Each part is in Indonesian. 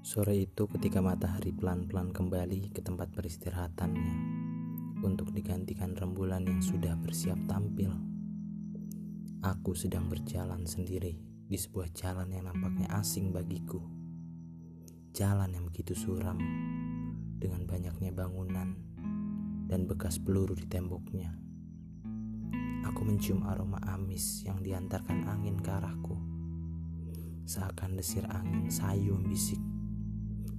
Sore itu ketika matahari pelan-pelan kembali ke tempat peristirahatannya untuk digantikan rembulan yang sudah bersiap tampil. Aku sedang berjalan sendiri di sebuah jalan yang nampaknya asing bagiku. Jalan yang begitu suram dengan banyaknya bangunan dan bekas peluru di temboknya. Aku mencium aroma amis yang diantarkan angin ke arahku. Seakan desir angin sayu membisik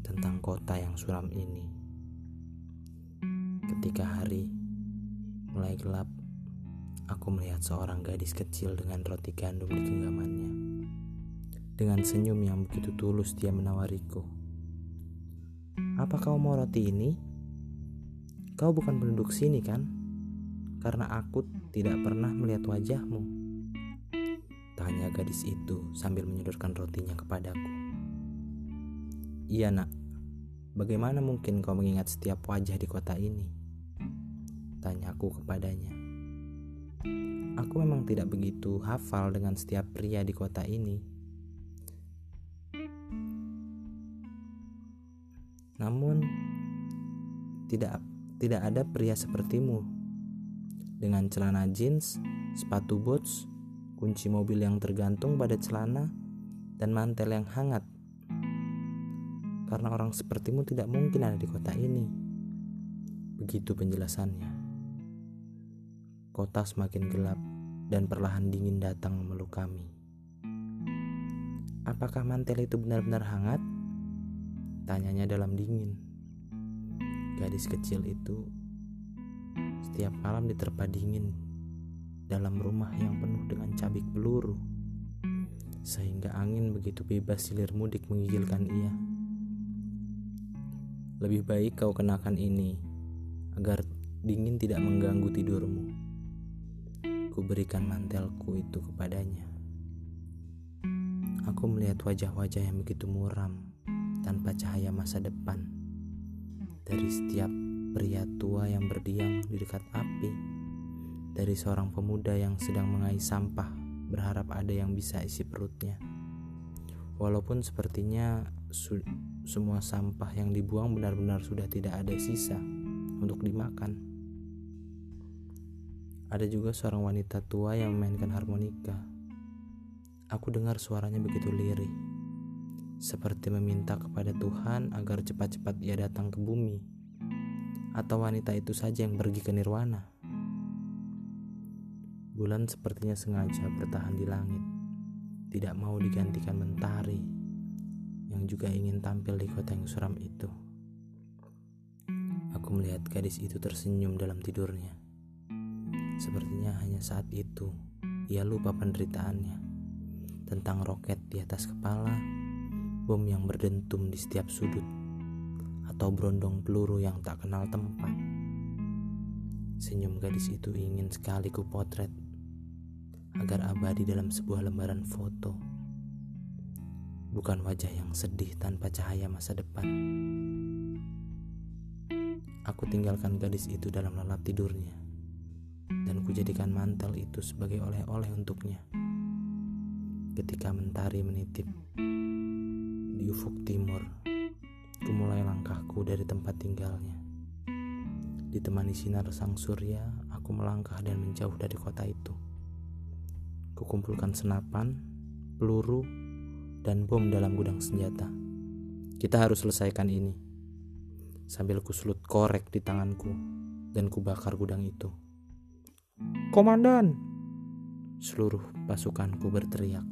tentang kota yang suram ini. Ketika hari mulai gelap, aku melihat seorang gadis kecil dengan roti gandum di genggamannya. Dengan senyum yang begitu tulus dia menawariku. Apa kau mau roti ini? Kau bukan penduduk sini kan? Karena aku tidak pernah melihat wajahmu. Tanya gadis itu sambil menyodorkan rotinya kepadaku. Iya nak, bagaimana mungkin kau mengingat setiap wajah di kota ini? Tanyaku kepadanya. Aku memang tidak begitu hafal dengan setiap pria di kota ini. Namun tidak tidak ada pria sepertimu dengan celana jeans, sepatu boots, kunci mobil yang tergantung pada celana, dan mantel yang hangat karena orang sepertimu tidak mungkin ada di kota ini. Begitu penjelasannya. Kota semakin gelap dan perlahan dingin datang memeluk kami. Apakah mantel itu benar-benar hangat? Tanyanya dalam dingin. Gadis kecil itu setiap malam diterpa dingin dalam rumah yang penuh dengan cabik peluru sehingga angin begitu bebas silir mudik menggigilkan ia. Lebih baik kau kenakan ini agar dingin tidak mengganggu tidurmu. Ku berikan mantelku itu kepadanya. Aku melihat wajah-wajah yang begitu muram tanpa cahaya masa depan. Dari setiap pria tua yang berdiam di dekat api, dari seorang pemuda yang sedang mengais sampah berharap ada yang bisa isi perutnya. Walaupun sepertinya semua sampah yang dibuang benar-benar sudah tidak ada sisa untuk dimakan. Ada juga seorang wanita tua yang memainkan harmonika. Aku dengar suaranya begitu lirih, seperti meminta kepada Tuhan agar cepat-cepat ia datang ke bumi, atau wanita itu saja yang pergi ke nirwana. Bulan sepertinya sengaja bertahan di langit, tidak mau digantikan mentari yang juga ingin tampil di kota yang suram itu. Aku melihat gadis itu tersenyum dalam tidurnya. Sepertinya hanya saat itu ia lupa penderitaannya tentang roket di atas kepala, bom yang berdentum di setiap sudut, atau berondong peluru yang tak kenal tempat. Senyum gadis itu ingin sekali ku potret agar abadi dalam sebuah lembaran foto bukan wajah yang sedih tanpa cahaya masa depan. Aku tinggalkan gadis itu dalam lelap tidurnya, dan kujadikan mantel itu sebagai oleh-oleh untuknya. Ketika mentari menitip di ufuk timur, kumulai langkahku dari tempat tinggalnya. Ditemani sinar sang surya, aku melangkah dan menjauh dari kota itu. Kukumpulkan senapan, peluru, dan bom dalam gudang senjata. Kita harus selesaikan ini. Sambil kusulut korek di tanganku dan kubakar gudang itu. Komandan! Seluruh pasukanku berteriak.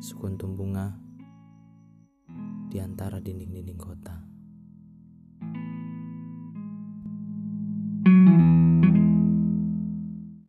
Sekuntum bunga di antara dinding-dinding kota.